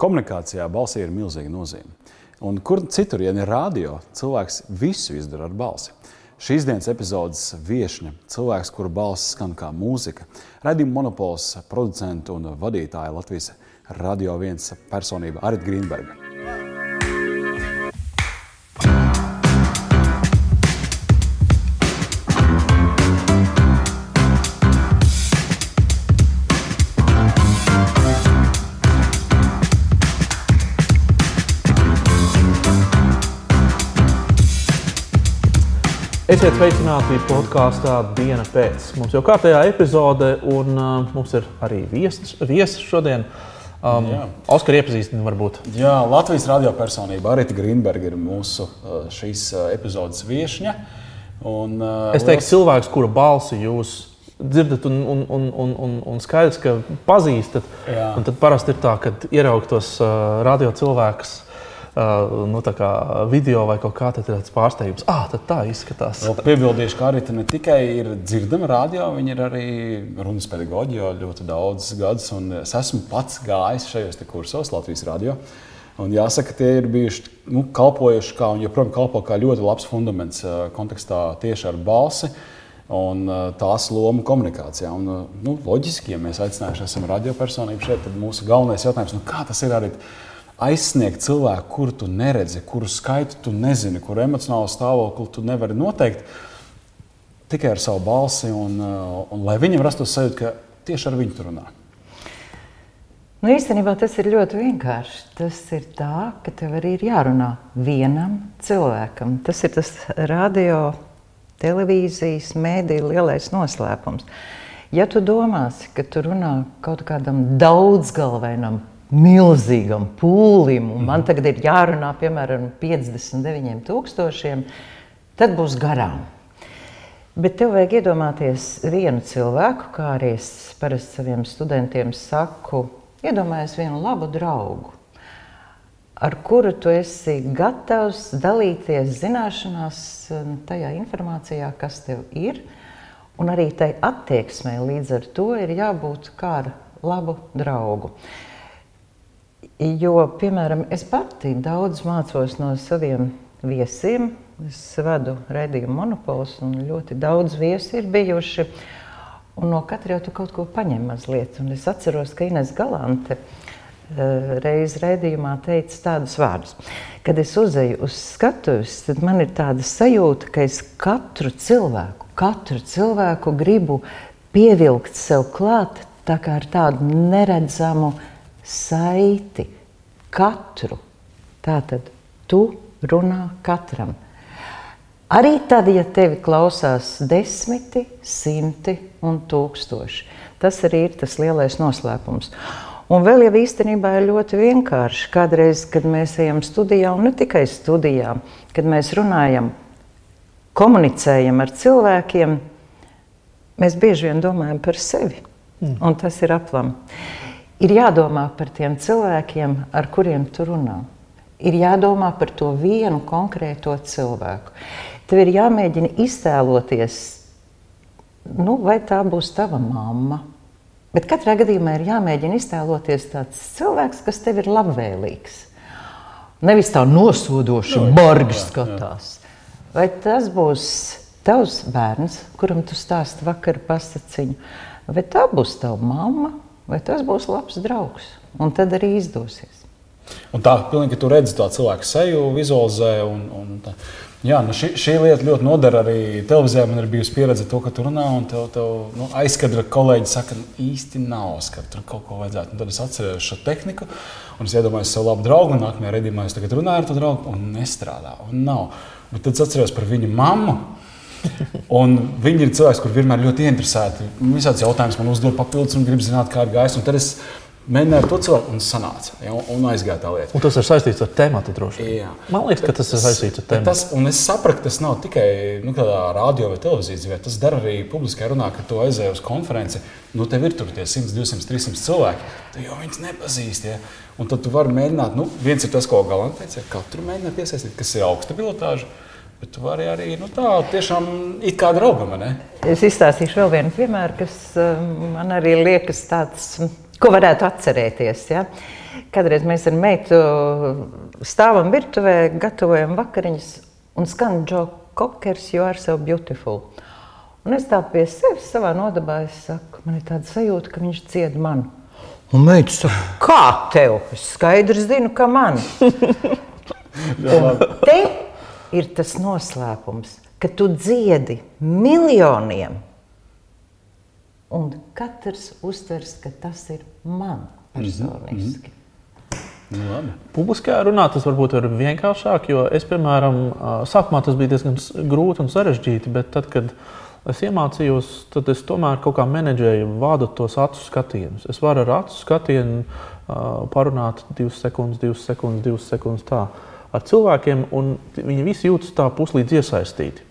Komunikācijā balsī ir milzīga nozīme. Un kur citur, ja ne radio, cilvēks visu izdara ar balsi. Šīs dienas epizodes viesņa, cilvēks, kura balss skan kā mūzika, redzījuma monopols, producents un vadītāja Latvijas radio viens personība Arita Grīnberga. Esiet sveicināti podkāstā Diena pēc. Mums jau kārtējā epizode, un uh, mums ir arī viesis, viesis šodien. Um, Oskar iepazīstina varbūt. Jā, Latvijas radio personība Arita Grīnberga ir mūsu uh, šīs uh, epizodes viesņa. Un, uh, es teiktu, liels... cilvēks, kura balsi jūs dzirdat un, un, un, un, un, un skaidrs, ka pazīstat. Jā. Un tad parasti ir tā, ka ieraugtos uh, radio cilvēkus nu, video vai kaut kā tāds - pārsteigums. Ah, tā izskatās. Vēl piebildīšu, ka arī ne tikai ir dzirdama radio, viņa ir arī runas pedagoģija jau ļoti daudzus gadus. Es esmu pats gājis šajos kursos Latvijas radio. Un jāsaka, tie ir bijuši nu, kalpojuši, kā, un joprojām kalpo kā ļoti labs fundaments uh, kontekstā tieši ar balsi un uh, tās lomu komunikācijā. Un, nu, loģiski, ja mēs aicinājuši esam radiopersonību šeit, tad mūsu galvenais jautājums, nu, kā tas ir arī aizsniegt cilvēku, kuru tu neredzi, kuru skaitu tu nezini, kuru emocionālo stāvokli tu nevari noteikt tikai ar savu balsi, un, uh, un lai viņam rastos sajūta, ka tieši ar viņu tur runā. Nu, īstenībā tas ir ļoti vienkārši. Tas ir tā, ka tev arī ir jārunā vienam cilvēkam. Tas ir tas radio, televīzijas, mēdīņu lielais noslēpums. Ja tu domāsi, ka tu runā kaut kādam daudzgalvainam milzīgam pūlim, un man tagad ir jārunā piemēram 59,000, tad būs garām. Bet tev vajag iedomāties vienu cilvēku, kā arī es parasti saviem studentiem saku, iedomājies vienu labu draugu, ar kuru tu esi gatavs dalīties zināšanās, tajā informācijā, kas tev ir, un arī tai attieksmē līdz ar to ir jābūt kā ar labu draugu. Uh, Jo, piemēram, es pati daudz mācos no saviem viesiem. Es vadu redzējumu monopolus, un ļoti daudz viesi ir bijuši. Un no katra jau tu kaut ko paņem mazliet. Un es atceros, ka Ines Galante uh, reiz redzējumā teica tādus vārdus. Kad es uzeju uz skatuves, tad man ir tāda sajūta, ka es katru cilvēku, katru cilvēku gribu pievilkt sev klāt tā kā ar tādu neredzamu saiti katru. Tātad tu runā katram. Arī tad, ja tevi klausās desmiti, simti un tūkstoši. Tas arī ir tas lielais noslēpums. Un vēl jau īstenībā ir ļoti vienkārši. Kādreiz, kad mēs ejam studijā, un ne tikai studijā, kad mēs runājam, komunicējam ar cilvēkiem, mēs bieži vien domājam par sevi. Mm. Un tas ir aplam ir jādomā par tiem cilvēkiem, ar kuriem tu runā. Ir jādomā par to vienu konkrēto cilvēku. Tev ir jāmēģina iztēloties, nu, vai tā būs tava mamma. Bet katrā gadījumā ir jāmēģina iztēloties tāds cilvēks, kas tev ir labvēlīgs. Nevis tā nosodoši, bargi skatās. Vai tas būs tavs bērns, kuram tu stāsti vakar pasaciņu, vai tā būs tava mamma, vai tas būs labs draugs. Un tad arī izdosies. Un tā, pilnīgi, ka tu redzi to cilvēku seju, vizualizē. Un, un tā. Jā, nu šī, šī lieta ļoti noder arī televīzijā. Man ir bijusi pieredze to, ka tu runā, un tev, tev nu, aizkadra kolēģi saka, nu, īsti nav, ka tur kaut ko vajadzētu. Un tad es atceros šo tehniku, un es iedomājos sev labu draugu, nākamajā redzējumā es tagad runāju ar to draugu, un nestrādā. Un nav. Bet tad es atceros par viņu mammu. Un viņi ir cilvēki, kuriem vienmēr ļoti interesēti. Visādi jautājumi man uzdod papildus un grib zināt, kā ir gājis. Un tad es mēģināju to cilvēku un sanāca. Ja, un aizgāja tā lieta. Un tas ir saistīts ar tēmatu droši vien. Man liekas, ka tas ir saistīts ar tēmatu. Tas, un es sapratu, tas nav tikai nu, radio vai televīzijas dzīvē. Tas dara arī publiskajā runā, kad tu aizēji uz konferenci. Nu, tev ir tur tie 100, 200, 300 cilvēki. Tu jau viņus nepazīsti. Ja? Un tad tu vari mēģināt, nu, viens ir tas, ko Galants teica, ka katru mēģināt iesaistīt, kas ir augsta pilotāža. Bet tu vari arī nu, tā, tiešām it kā draugam. Ne? Es izstāstīšu vēl vienu piemēru, kas um, man arī liekas tāds ko varētu atcerēties. Ja? Kādreiz mēs ar meitu stāvam virtuvē, gatavojam vakariņas un skan Džo Kokers, You are so beautiful. Un es tā pie sevis savā nodabā saku, man ir tāda sajūta, ka viņš dzied man. Un meita saka, kā tev? Es skaidri zinu, ka man. te ir tas noslēpums, ka tu dziedi miljoniem Un katrs uztvers, ka tas ir man personiski. Mm -hmm. Publiskajā runā tas varbūt ir vienkāršāk, jo es, piemēram, sākumā tas bija diezgan grūti un sarežģīti, bet tad, kad es iemācījos, tad es tomēr kaut kā menedžēju, vādot tos acu skatienus. Es varu ar acu skatienu parunāt divas sekundes, divas sekundes, divas sekundes tā ar cilvēkiem, un viņi visi jūtas tā puslīdz iesaistīti.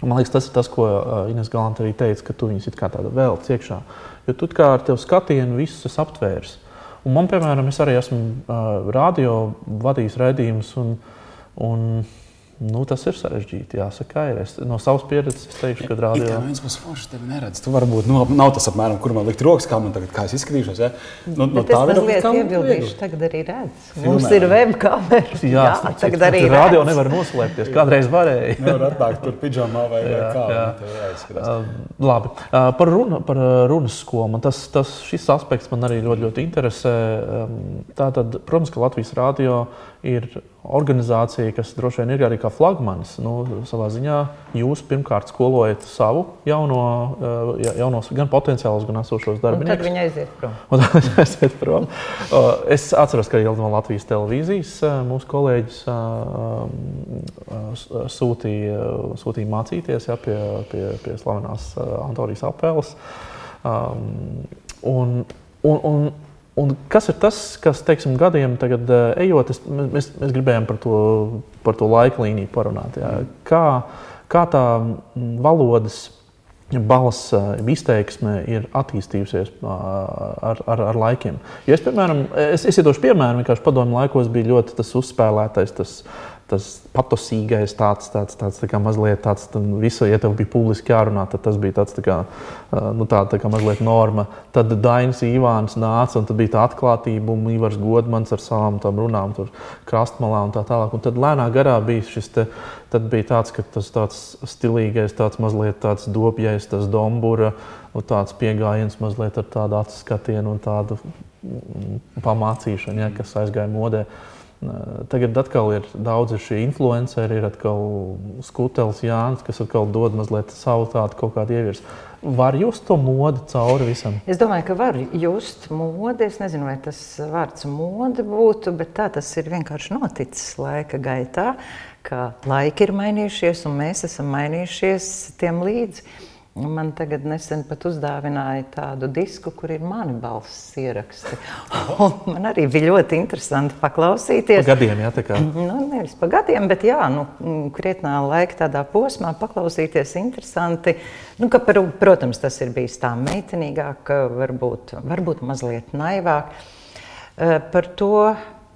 Man liekas, tas ir tas, ko Ines Galanta arī teica, ka tu viņus kā tādu vēl ciekšā. Jo tu kā ar tevu skatienu visus esi aptvērs. Un man, piemēram, es arī esmu uh, radio vadījis raidījumus. Un, un, Nu, tas ir sarežģīti. Jāsaka, ir. Es, no savas pieredzes es teikšu, ka rādījumā jau viens būs foršs, tevi neredz. Tu varbūt nu, nav tas apmēram, kur man likt rokas, kā man tagad kā es izskatīšos. Ja? Nu, no tā ir lieta, kas iebildīšu. Tagad arī redz. Mums ir web kameras. Jā, jā tagad arī redz. Radio nevar noslēpties. Kādreiz varēja. Nevar atnākt tur pidžamā vai, vai kā. Jā. Uh, labi. Uh, par, runa, par runas skolu. Man tas, tas, šis aspekts man arī ļoti, ļoti interesē. Um, tātad, protams, ka Latvijas radio ir organizācija, kas droši vien ir arī kā flagmanis. Nu, savā ziņā jūs pirmkārt skolojat savu jauno, eh, jaunos, gan potenciālus, gan esošos darbiniekus. Tad viņi aiziet prom. Un tad viņi aiziet prom. es atceros, ka jau no Latvijas televīzijas eh, mūsu kolēģis eh, sūtīja, sūtīja mācīties ja, pie, pie, pie slavenās Antorijas apēles. Um, un, un, un, Un kas ir tas, kas teiksim, gadiem tagad, uh, ejot, es, mēs, mēs gribējām par to, par to laika līniju parunāt. Jā. Kā, kā tā valodas balss izteiksme ir attīstījusies ar, ar, ar laikiem. Ja es, piemēram, es, es iedošu piemēru, vienkārši padomu laikos bija ļoti tas uzspēlētais, tas tas patosīgais, tāds, tāds, tāds tā kā mazliet tāds, visu, ja tev bija publiski jārunā, tad tas bija tāds tā kā, nu, tā, tā kā mazliet norma. Tad Dainis Ivāns nāca, un tad bija tā atklātība, un Ivars Godmans ar savām tām runām tur krastmalā un tā tālāk. Un tad lēnā garā bija šis te, tad bija tāds, ka tas tāds stilīgais, tāds mazliet tāds dopjais, tas dombura, un tāds piegājiens mazliet ar tādu acu skatienu un tādu pamācīšanu, ja, kas aizgāja modē. Uh, Tagad atkal ir daudz šie influenceri, ir atkal Skutelis Jānis, kas atkal dod mazliet savu tādu kaut kādu ievirsu. Var just to modi cauri visam? Es domāju, ka var just modi. Es nezinu, vai tas vārds mode būtu, bet tā tas ir vienkārši noticis laika gaitā, ka laiki ir mainījušies un mēs esam mainījušies tiem līdzi. Man tagad nesen pat uzdāvināja tādu disku, kur ir mani balss ieraksti. man arī bija ļoti interesanti paklausīties. Pa gadiem, jā, tā kā. Nu, nevis pa gadiem, bet jā, nu, krietnā laika tādā posmā paklausīties interesanti. Nu, ka, protams, tas ir bijis tā meitenīgāk, varbūt, varbūt mazliet naivāk. Eh, par to,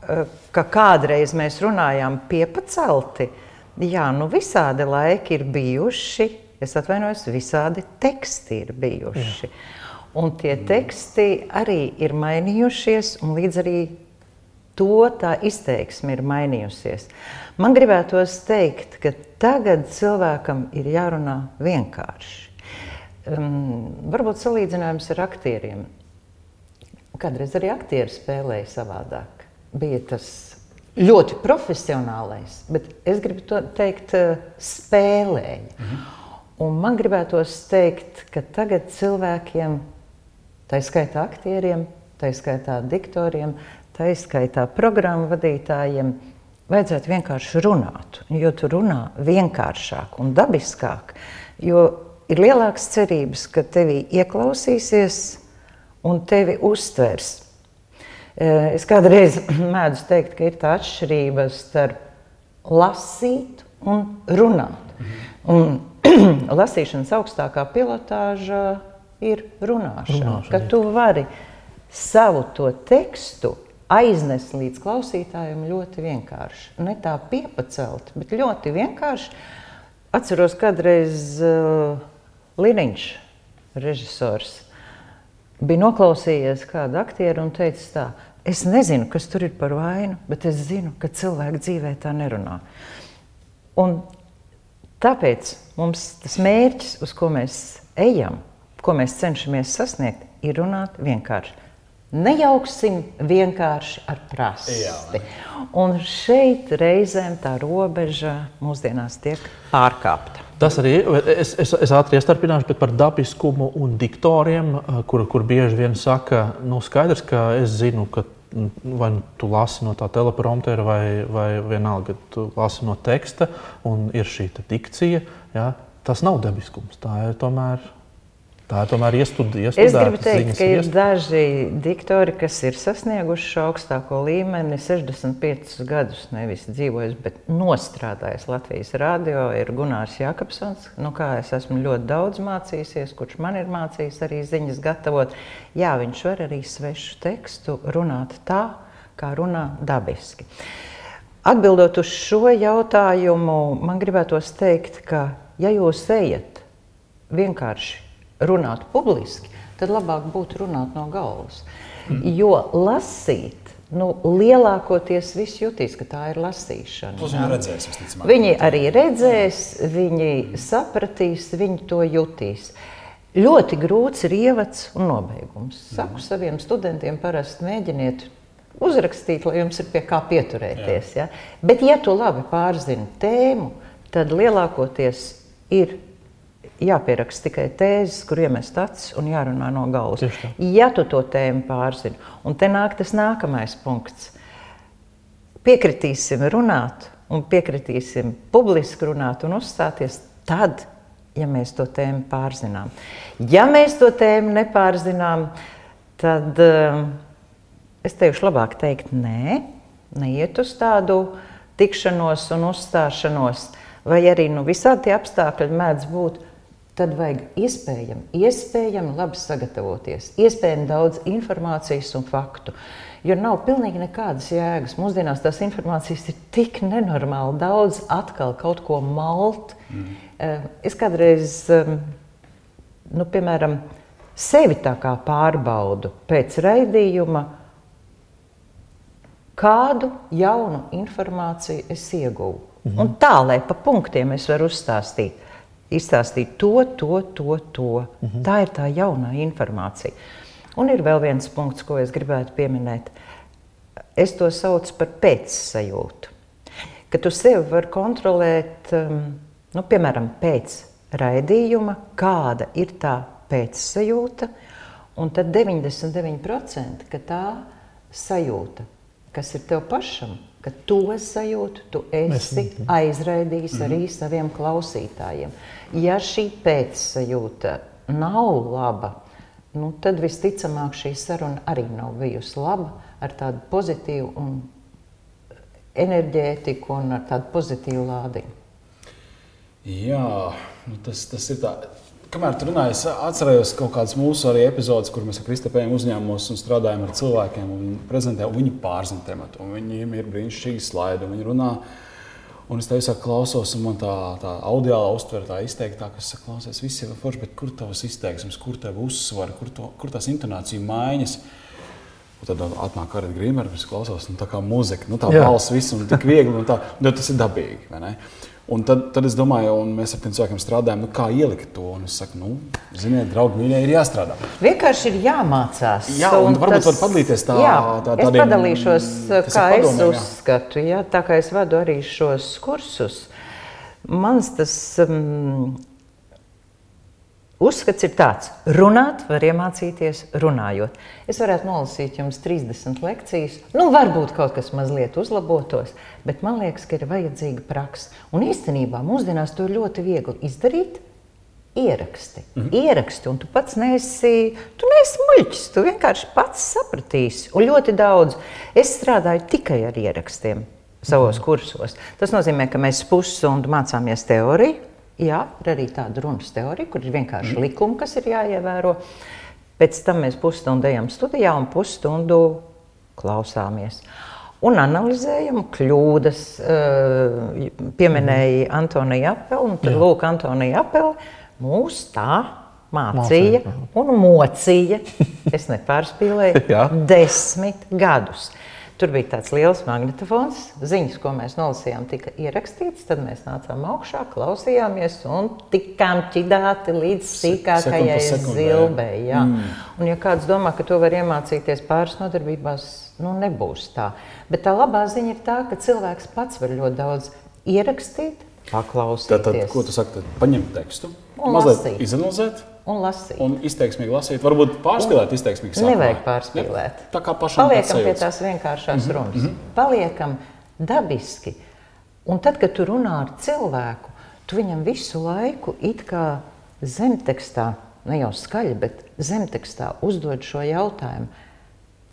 eh, ka kādreiz mēs runājām piepacelti, jā, nu visādi laiki ir bijuši es atvainojos, visādi teksti ir bijuši. Jā. Un tie teksti arī ir mainījušies, un līdz arī to tā izteiksme ir mainījusies. Man gribētos teikt, ka tagad cilvēkam ir jārunā vienkārši. Um, varbūt salīdzinājums ar aktieriem. Kādreiz arī aktieri spēlēja savādāk. Bija tas ļoti profesionālais, bet es gribu teikt, spēlēja. Mhm. Un man gribētos teikt, ka tagad cilvēkiem, tā skaitā aktieriem, tā skaitā diktoriem, tā skaitā programmu vadītājiem, vajadzētu vienkārši runāt. Jo tu runā vienkāršāk un dabiskāk, jo ir lielākas cerības, ka tevi ieklausīsies un tevi uztvers. Eh, es kādreiz mēdzu teikt, ka ir tā atšķirība starp lasīt un runāt. Un lasīšanas augstākā pilotāža ir runāšana. runāšana ka tu vari savu to tekstu aiznest līdz klausītājiem ļoti vienkārši. Ne tā piepacelt, bet ļoti vienkārši. Atceros, kādreiz uh, Liniņš, režisors, bija noklausījies kādu aktieru un teica tā, es nezinu, kas tur ir par vainu, bet es zinu, ka cilvēki dzīvē tā nerunā. Un tāpēc mums tas mērķis, uz ko mēs ejam, ko mēs cenšamies sasniegt, ir runāt vienkārši. Nejauksim vienkārši ar prasti. Un šeit reizēm tā robeža mūsdienās tiek pārkāpta. Tas arī es, es, es ātri iestarpināšu par dabiskumu un diktoriem, eh, kur, kur bieži vien saka, nu, skaidrs, ka es zinu, ka vai nu tu lasi no tā telepromptera, vai, vai vienalga, tu lasi no teksta, un ir šī dikcija. Ja, tas nav dabiskums. Tā ir tomēr Tā ir tomēr iestudēta. Es gribu teikt, ka ir iestudēt. daži diktori, kas ir sasnieguši šo augstāko līmeni, 65 gadus nevis dzīvojis, bet nostrādājis Latvijas radio. Ir Gunārs Jakobsons, no nu, kā es esmu ļoti daudz mācījies, kurš man ir mācījis arī ziņas gatavot. Jā, viņš var arī svešu tekstu runāt tā, kā runā dabiski. Atbildot uz šo jautājumu, man gribētos teikt, ka ja jūs ejat vienkārši runāt publiski, tad labāk būtu runāt no galvas. Mm. Jo lasīt, nu, lielākoties viss jutīs, ka tā ir lasīšana. Viņi redzēs. Viņi arī redzēs, viņi sapratīs, viņi to jutīs. Ļoti grūts ir ievads un nobeigums. Saku mm. saviem studentiem, parasti mēģiniet uzrakstīt, lai jums ir pie kā pieturēties. Jā. Ja? Bet, ja tu labi pārzini tēmu, tad lielākoties ir jāpieraksta tikai tēzes, kur iemest acis un jārunā no galvas. Ja tu to tēmu pārzini, un te nāk tas nākamais punkts. Piekritīsim runāt, un piekritīsim publiski runāt un uzstāties tad, ja mēs to tēmu pārzinām. Ja mēs to tēmu nepārzinām, tad uh, es teikšu, labāk teikt, nē, neiet uz tādu tikšanos un uzstāšanos, vai arī nu, visādi apstākļi mēdz būt tad vajag iespējami, iespējami labi sagatavoties, iespējami daudz informācijas un faktu. Jo nav pilnīgi nekādas jēgas. Mūsdienās tās informācijas ir tik nenormāli daudz, atkal kaut ko malt. Mm. Es kādreiz, nu, piemēram, sevi tā kā pārbaudu pēc raidījuma, kādu jaunu informāciju es ieguvu. Mm. Un tā, lai pa punktiem es varu uzstāstīt izstāstīt to, to, to, to. -hmm. Tā ir tā jaunā informācija. Un ir vēl viens punkts, ko es gribētu pieminēt. Es to saucu par pēcsajūtu. Ka tu sevi vari kontrolēt, um, nu, piemēram, pēc raidījuma, kāda ir tā pēcsajūta, un tad 99% ka tā sajūta, kas ir tev pašam, ka to sajūtu tu esi aizraidījis arī mhm. saviem klausītājiem. Ja šī pēcsajūta nav laba, nu, tad visticamāk šī saruna arī nav bijusi laba ar tādu pozitīvu un enerģētiku un ar tādu pozitīvu lādiņu. Jā, nu tas, tas ir tā. Kamēr tur runāju, es atceros kaut kādas mūsu epizodes, kur mēs ar Kristapēm uzņēmumos un strādājam ar cilvēkiem un prezentējam, un viņi pārzina tematu. Viņiem ir brīnišķīgi slaidi, un viņi runā. Un es tevi klausos, un man tā, tā audiālā uztvere tā izteiktā, kas saka, klausies, viss ir forši, bet kur tavs izteiksmes, kur tev uzsver, kur, to, kur tās intonācija maiņas. Un tad atnāk arī grīmēra, kas klausās, nu, tā kā mūzika, nu, tā balss, viss un tik viegli, un tā, nu, tas ir dabīgi. Un tad, tad es domāju, un mēs ar tiem cilvēkiem strādājam, nu, kā ielikt to. Un es saku, nu, ziniet, draugi, mīļie, ir jāstrādā. Vienkārši ir jāmācās. Jā, un, un varbūt tas... var padalīties tā, jā, tā tādiem, es padalīšos, kā padomē, es uzskatu, jā, tā kā es vadu arī šos kursus. Mans tas um, Uzskats ir tāds, runāt var iemācīties runājot. Es varētu nolasīt jums 30 lekcijas, nu, varbūt kaut kas mazliet uzlabotos, bet man liekas, ka ir vajadzīga praksa. Un īstenībā mūsdienās to ir ļoti viegli izdarīt. Ieraksti, mm -hmm. ieraksti, un tu pats neesi, tu neesi muļķis. Tu vienkārši pats sapratīsi. Un ļoti daudz. Es strādāju tikai ar ierakstiem savos mm -hmm. kursos. Tas nozīmē, ka mēs pusstundu mācāmies teoriju, Jā, ir arī tāda runas teorija, kur ir vienkārši likumi, kas ir jāievēro. Pēc tam mēs pusstundu ejam studijā un pusstundu klausāmies. Un analizējam kļūdas. Pieminēja mm. Antonija Apeli, un tad lūk, Antonija Apeli mūs tā mācīja un mocīja, es nepārspīlēju, desmit gadus. Tur bija tāds liels magnetofons, ziņas, ko mēs nolasījām, tika ierakstītas. Tad mēs nācām augšā, klausījāmies un tikām ķidāti līdz sīkākajai zilbei. Mm. Un, ja kāds domā, ka to var iemācīties pāris nodarbībās, nu nebūs tā. Bet tā labā ziņa ir tā, ka cilvēks pats var ļoti daudz ierakstīt. Tad, tad ko tu saki? Tad paņemt tekstu, mazliet izanalizēt un lasīt. Un izteiksmīgi lasīt, varbūt pārspīlēt, izteiksmīgi sākumā. Nevajag pārspīlēt. Ne? Tā kā pašam Paliekam pie tās vienkāršās mm -hmm. runas. Mm -hmm. Paliekam dabiski. Un tad, kad tu runā ar cilvēku, tu viņam visu laiku it kā zemtekstā, ne jau skaļi, bet zemtekstā uzdod šo jautājumu.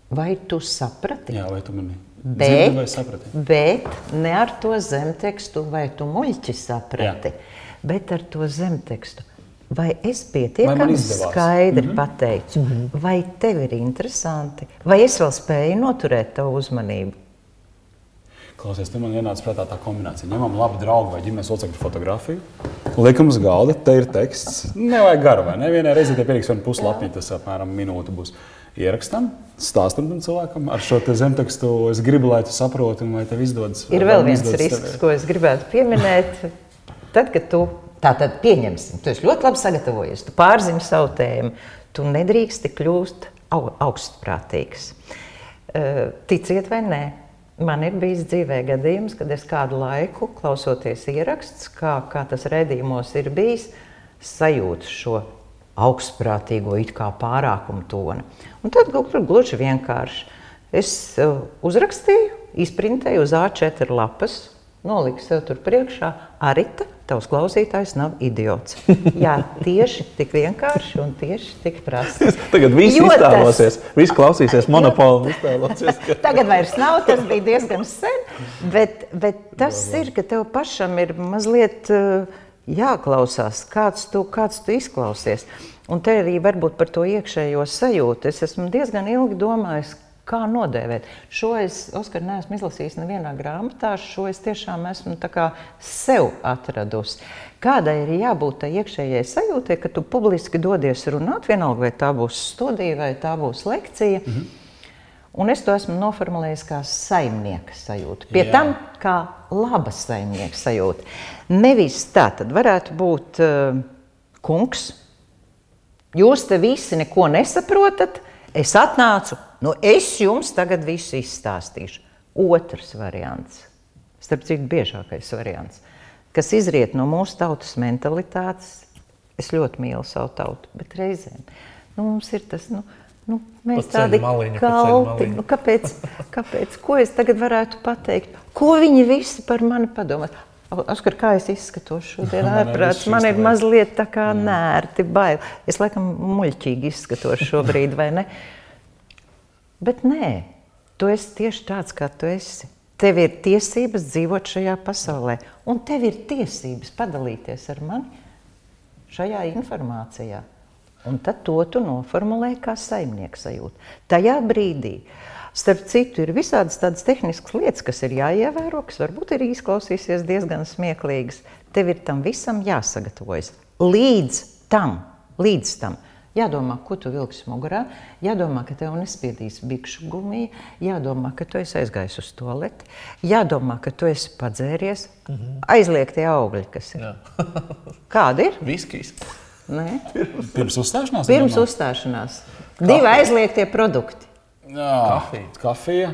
Vai tu saprati? Jā, vai tu mani bet, vai? Bet ne ar to zemtekstu, vai tu muļķi saprati, Jā. bet ar to zemtekstu. Vai es pietiekami skaidri mm -hmm. pateicu, mm -hmm. vai tev ir interesanti, vai es vēl spēju noturēt tavu uzmanību? Klausies, tu man ienāca prātā tā kombinācija. Ņemam labu draugu vai ģimenes locekļu fotografiju, liekam uz galda, te ir teksts. Nevajag garu, vai ne? Vienai reizē tie pietiks vienu puslapiņu, tas apmēram minūte būs. Ierakstam, stāstam tam cilvēkam ar šo zemtekstu. Es gribu, lai tu saproti, un lai tev izdodas. Ir vēl viens risks, tev. ko es gribētu pieminēt. Tad, kad tu Tā tad pieņemsim, tu esi ļoti labi sagatavojies, tu pārzini savu tēmu, tu nedrīksti kļūt augstprātīgs. Ticiet vai nē, man ir bijis dzīvē gadījums, kad es kādu laiku klausoties ierakstus, kā, kā tas redzījumos ir bijis, sajūtu šo augstprātīgo it kā pārākumu tonu. Un tad gluži vienkārši es uzrakstīju, izprintēju uz A4 lapas, noliku sev tur priekšā Arita tavs klausītājs nav idiots. Jā, tieši tik vienkārši un tieši tik prasti. Tagad viss jo iztēlosies, tas... viss klausīsies monopolu. Ka... Tagad vairs nav, tas bija diezgan sen, bet, bet tas ir, ka tev pašam ir mazliet uh, jāklausās, kāds tu, kāds tu izklausies. Un te arī varbūt par to iekšējo sajūtu. Es esmu diezgan ilgi domājis, Kā nodēvēt? Šo es, Oskar, neesmu izlasījis nevienā grāmatā. Šo es tiešām esmu sev atradusi. Kādai ir jābūt tai iekšējai sajūtai, ka tu publiski dodies runāt, vienalga vai tā būs studija vai tā būs lekcija. -hmm. Un es to esmu noformulējis kā saimnieka sajūtu. Pie Jā. tam kā laba saimnieka sajūta. Nevis tā, tad varētu būt uh, kungs. Jūs te visi neko nesaprotat. Es atnācu, Nu, es jums tagad visu izstāstīšu. Otrs variants, starp citu, biežākais variants, kas izriet no mūsu tautas mentalitātes. Es ļoti mīlu savu tautu, bet reizēm nu, mums ir tas. Nu, Nu, mēs tādi kalti, nu, kāpēc, kāpēc, ko es tagad varētu pateikt? Ko viņi visi par mani padomās? Oskar, kā es izskatos šodien ārprāts, man ir mazliet tā kā nērti, bail. Es laikam muļķīgi izskatos šobrīd, vai ne? Bet nē, tu esi tieši tāds, kā tu esi. Tev ir tiesības dzīvot šajā pasaulē, un tev ir tiesības padalīties ar mani šajā informācijā. Un tad to tu noformulē kā saimnieks sajūta. Tajā brīdī, starp citu, ir visādas tādas tehniskas lietas, kas ir jāievēro, kas varbūt ir izklausīsies diezgan smieklīgas. Tev ir tam visam jāsagatavojas. Līdz tam, līdz tam Jādomā, ko tu vilksi mugurā, jādomā, ka tev nespiedīs bikšu gumija, jādomā, ka tu esi aizgājis uz toaleti, jādomā, ka tu esi padzēries. Mm -hmm. Aizliegtie augļi, kas ir. Kādi ir? Viskijs. Nē. Pirms uzstāšanās? Pirms domā? uzstāšanās. Divi aizliegtie produkti. Jā, kafija. kafija.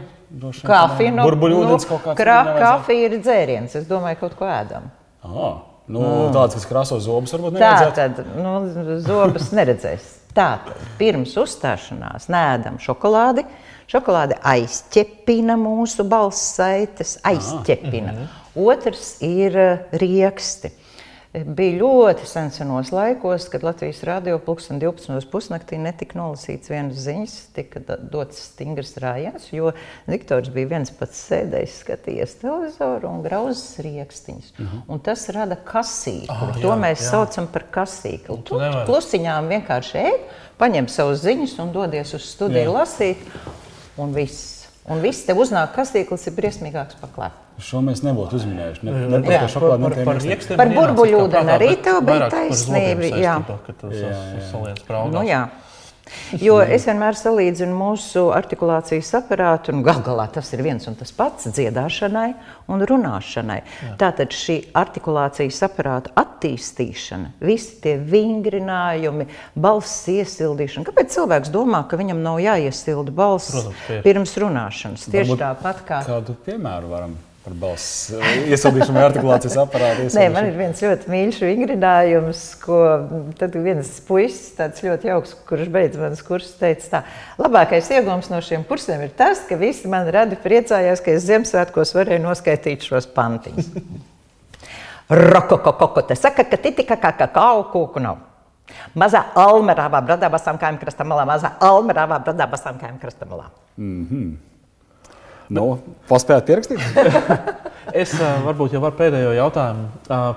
Kafija, no, burbuļūdens nu, kaut kāds. Kafija ir dzēriens, es domāju, kaut ko ēdam. Ah. Nu, mm. Tādas, kas krāso zobus, varbūt neredzēs. Tā tad nu, zobus neredzēs. Tātad pirms uzstāšanās nēdam šokolādi. Šokolāde aizķepina mūsu balss saites, aizķepina. Ah, mm -hmm. Otrs ir rieksti bija ļoti senos laikos, kad Latvijas radio pulksten 12. pusnaktī netika nolasīts vienas ziņas, tika dots stingrs rājiens, jo diktors bija viens pats sēdējis, skatījies televizoru un grauzes rīkstiņus. Uh mhm. -huh. Un tas rada kasīkli. Oh, jā, to mēs jā. saucam par kasīkli. Tu klusiņām vienkārši ej, paņem savus ziņas un dodies uz studiju jā. lasīt, un viss. Un viss tev uznāk kasīklis ir briesmīgāks par klepu. Šo mēs nebūtu uzminējuši. Ne, ne, ne par šokolādi, par, par, par, par burbuļūdeni arī tev bija taisnība. Jā, tas ir. Nu, jā. Jo es vienmēr salīdzinu mūsu artikulācijas aparātu, un gal galā tas ir viens un tas pats dziedāšanai un runāšanai. Jā. Tātad šī artikulācijas aparāta attīstīšana, visi tie vingrinājumi, balss iesildīšana. Kāpēc cilvēks domā, ka viņam nav jāiesilda balss Protams, pirms runāšanas? Tieši tāpat kā. Kādu piemēru varam par balss iesildīšanu artikulācijas aparātu. Nē, man ir viens ļoti mīļš vingrinājums, ko tad viens puisis, tāds ļoti jauks, kurš beidz manas kursus, teica tā, labākais iegūms no šiem kursiem ir tas, ka visi man radi priecājās, ka es Ziemassvētkos varēju noskaitīt šos pantiņus. Rokokokoko, te saka, ka titika kā kakao kūku nav. Mazā almerāvā bradā basām kājām krastamalā, mazā almerāvā bradā basām kājām krastamalā. Mm -hmm. Nu, Paspējāt pierakstīt? es varbūt jau varu pēdējo jautājumu,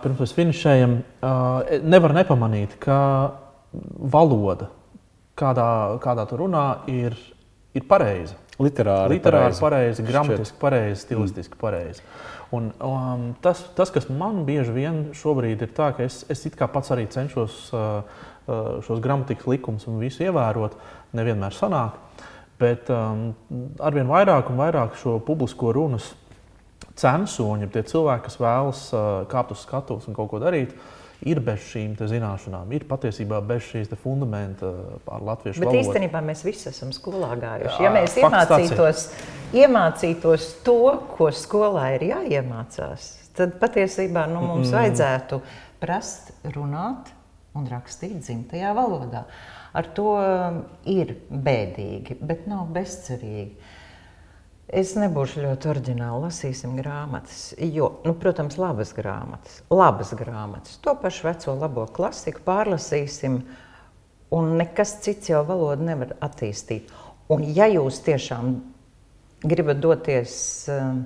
pirms mēs finišējam. Uh, nevar nepamanīt, ka valoda, kādā, kādā tu runā, ir, ir pareiza. Literāri, Literāri pareizi, pareizi gramatiski pareizi, stilistiski mm. pareizi. Un, um, tas, tas, kas man bieži vien šobrīd ir tā, ka es, es pats arī cenšos uh, šos gramatikas likumus un visu ievērot, nevienmēr sanāk. Bet um, arvien vairāk un vairāk šo publisko runas censoņi, tie cilvēki, kas vēlas uh, kāpt uz skatuves un kaut ko darīt, ir bez šīm zināšanām, ir patiesībā bez šīs fundamenta pār latviešu valodu. Bet valodu. īstenībā mēs visi esam skolā gājuši. Ja mēs iemācītos, iemācītos to, ko skolā ir jāiemācās, tad patiesībā nu, mums mm. vajadzētu prast runāt un rakstīt dzimtajā valodā. Ar to um, ir bēdīgi, bet nav bezcerīgi. Es nebūšu ļoti oriģināli, lasīsim grāmatas. Jo, nu, protams, labas grāmatas, labas grāmatas. To pašu veco labo klasiku pārlasīsim, un nekas cits jau valodu nevar attīstīt. Un, ja jūs tiešām gribat doties um,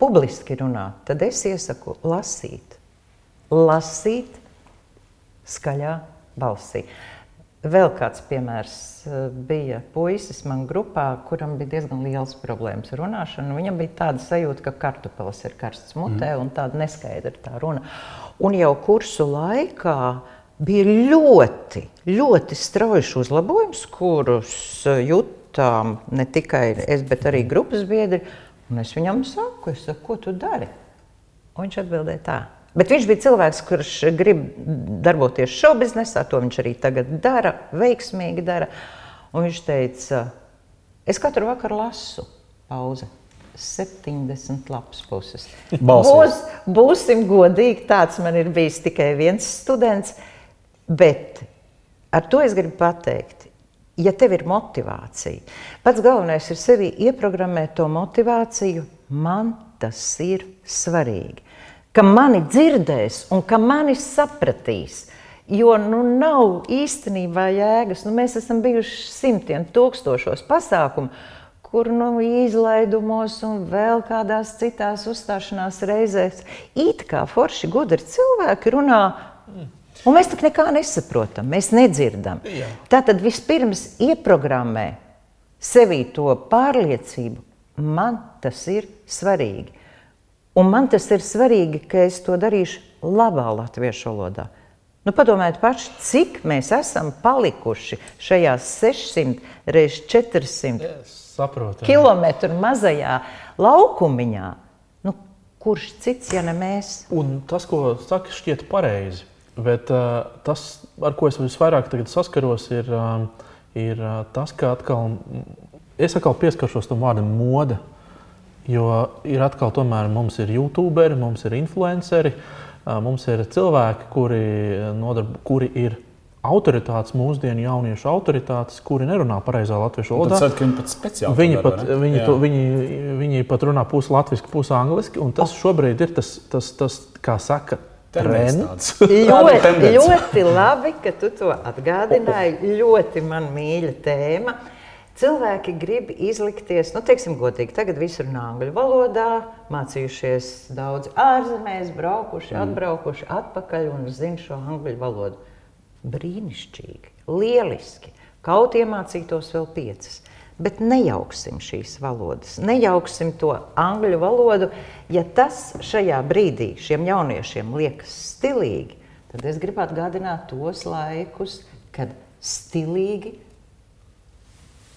publiski runāt, tad es iesaku lasīt. Lasīt skaļā balsī. Vēl kāds piemērs eh, bija puisis man grupā, kuram bija diezgan liels problēmas ar runāšanu. Viņam bija tāda sajūta, ka kartupelis ir karsts mutē mm. un tāda neskaidra tā runa. Un jau kursu laikā bija ļoti, ļoti strauji uzlabojums, kurus eh, jutām ne tikai es, bet arī grupas biedri. Un es viņam saku, es saku, ko tu dari? Un viņš atbildēja tā. Bet viņš bija cilvēks, kurš grib darboties šobrīd biznesā, to viņš arī tagad dara, veiksmīgi dara. Un viņš teica, es katru vakaru lasu pauzi. 70 lapas puses. Būs, būsim godīgi, tāds man ir bijis tikai viens students. Bet ar to es gribu pateikt, ja tev ir motivācija, pats galvenais ir sevi ieprogrammēt to motivāciju, man tas ir svarīgi ka mani dzirdēs un ka mani sapratīs. Jo nu, nav īstenībā jēgas. Nu, mēs esam bijuši simtiem, tūkstošos pasākumu, kur nu, izlaidumos un vēl kādās citās uzstāšanās reizēs it kā forši gudri cilvēki runā. Un mēs tam nekā nesaprotam, mēs nedzirdam. Jā. Tātad vispirms ieprogrammē sevī to pārliecību, man tas ir svarīgi. Un man tas ir svarīgi, ka es to darīšu labā latviešu valodā. Nu, padomājiet, paši, cik mēs esam palikuši šajā 600 reizes 400 saprotu, km mazajā laukumiņā. Nu, kurš cits, ja ne mēs? Un tas, ko saka, šķiet pareizi. Bet uh, tas, ar ko es visvairāk saskaros, ir, uh, ir uh, tas, ka atkal, es atkal pieskaršos tam vārdam mode. Jo ir atkal, tomēr mums ir youtuberi, mums ir influenceri, mums ir cilvēki, kuri, nodarb, kuri ir autoritātes, mūsdienu jauniešu autoritātes, kuri nerunā pareizā latviešu valodā. Tad viņi pat speciāli viņi pat, dara, viņi, to, viņi, viņi pat runā pusi latviešu, pusi angliski. Tas šobrīd ir tas, tas, tas kā saka, trends. ļoti, ļoti labi, ka tu to atgādināji. Ļoti man mīļa tēma. Cilvēki grib izlikties, nu, teiksim, godīgi. Tagad viss runā angļu valodā, mācījušies daudz ārzemēs, braukuši, mm. atbraukuši atpakaļ un zina šo angļu valodu. Brīnišķīgi, lieliski. Kaut iemācītos vēl piecas. Bet nejauksim šīs valodas, nejauksim to angļu valodu. Ja tas šajā brīdī šiem jauniešiem liekas stilīgi, tad es gribu atgādināt tos laikus, kad stilīgi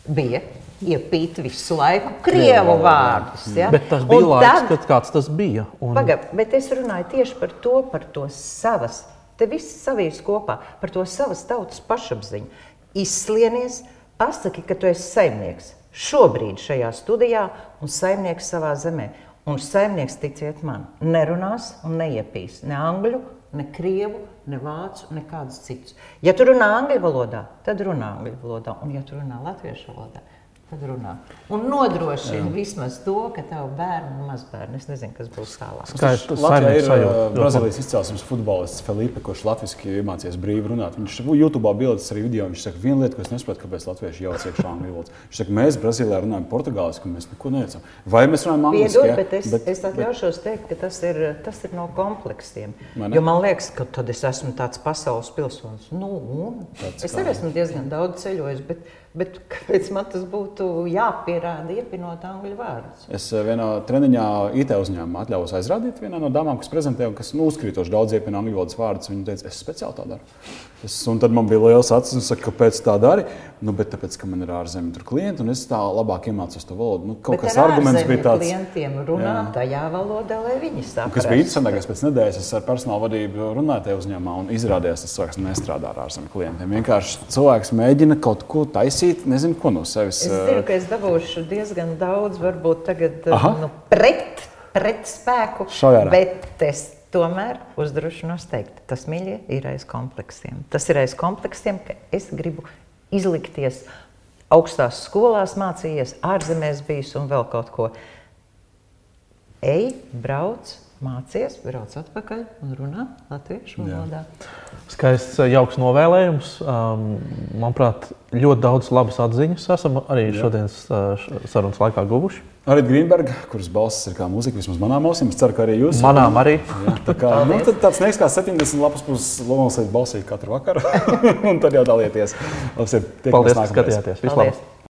bija iepīt visu laiku krievu vārdus. Ja? Bet tas bija un laiks, tad, kad kāds tas bija. Un... Pagad, bet es runāju tieši par to, par to savas, te viss savīs kopā, par to savas tautas pašapziņu. Izslienies, Pasaki, ka tu esi saimnieks šobrīd šajā studijā un saimnieks savā zemē. Un saimnieks, ticiet man, nerunās un neiepīs ne angļu, ne krievu, ne vācu, nekādus citus. Ja tu runā angļu valodā, tad runā angļu valodā, un ja tu runā latviešu valodā, Tad runā. Un nodrošina vismaz to, ka tev bērni un mazbērni, es nezinu, kas būs tālāk. Skaidrs, Latvijā ir sajūta. Brazīlijas izcelsmes futbolists Felipe, kurš latviešu iemācījās brīvi runāt. Viņš YouTube bildes arī video, viņš saka, viena lieta, ko es nesaprotu, kāpēc latvieši jauc iekšā angļu valodā. Viņš saka, mēs Brazīlijā runājam portugāliski, un mēs neko neicam. Vai mēs runājam angliski? Piedod, bet es, bet, es atļaušos bet... teikt, ka tas ir, tas ir no kompleksiem. Jo man liekas, ka tad es esmu tāds pasaules pilsonis. Nu, es arī esmu diezgan daudz ceļojis, bet Bet kāpēc man tas būtu jāpierāda, iepinot angļu vārdus? Es eh, vienā treniņā IT uzņēmumā atļāvos aizrādīt vienā no damām, kas prezentēja, kas nu, uzkrītoši daudz iepina angļu valodas vārdus. Viņa teica, es speciāli tā daru. Es, un tad man bija liels acis, un saka, kāpēc tā dari? Nu, bet tāpēc, ka man ir ārzemju klienti, un es tā labāk iemācos to valodu. Nu, kaut bet kas arguments bija tāds. Klientiem runā jā. tajā valodā, lai viņi saprastu. Kas bija interesantākais, pēc nedēļas es ar personāla vadību runāju tajā uzņēmumā, un izrādījās, tas cilvēks nestrādā ar ārzemju klientiem. Vienkārši cilvēks mēģina kaut ko taisīt, nezinu, ko no sevis. Es zinu, ka es dabūšu diezgan daudz, varbūt tagad Aha. nu, pret, pret spēku. Šajā. Bet es Tomēr uzdrošinos teikt, tas mīļie ir aiz kompleksiem. Tas ir aiz kompleksiem, ka es gribu izlikties augstās skolās, mācījies, ārzemēs bijis un vēl kaut ko. Ej, brauc, mācies, brauc atpakaļ un runā latviešu valodā. Skaists, jauks novēlējums. Um, manuprāt, ļoti daudz labas atziņas esam arī Jā. šodienas uh, sarunas laikā guvuši. Arī Grīmberga, kuras balss ir kā muzika, vismaz manām ausīm. Es ceru, ka arī jūs. Manām arī. Jā, tā kā, nu, tāds neiks kā 70 lapas puses Lomas balsī katru vakaru. un tad jau dalieties. Paldies, ka skatījāties. Vislabāk!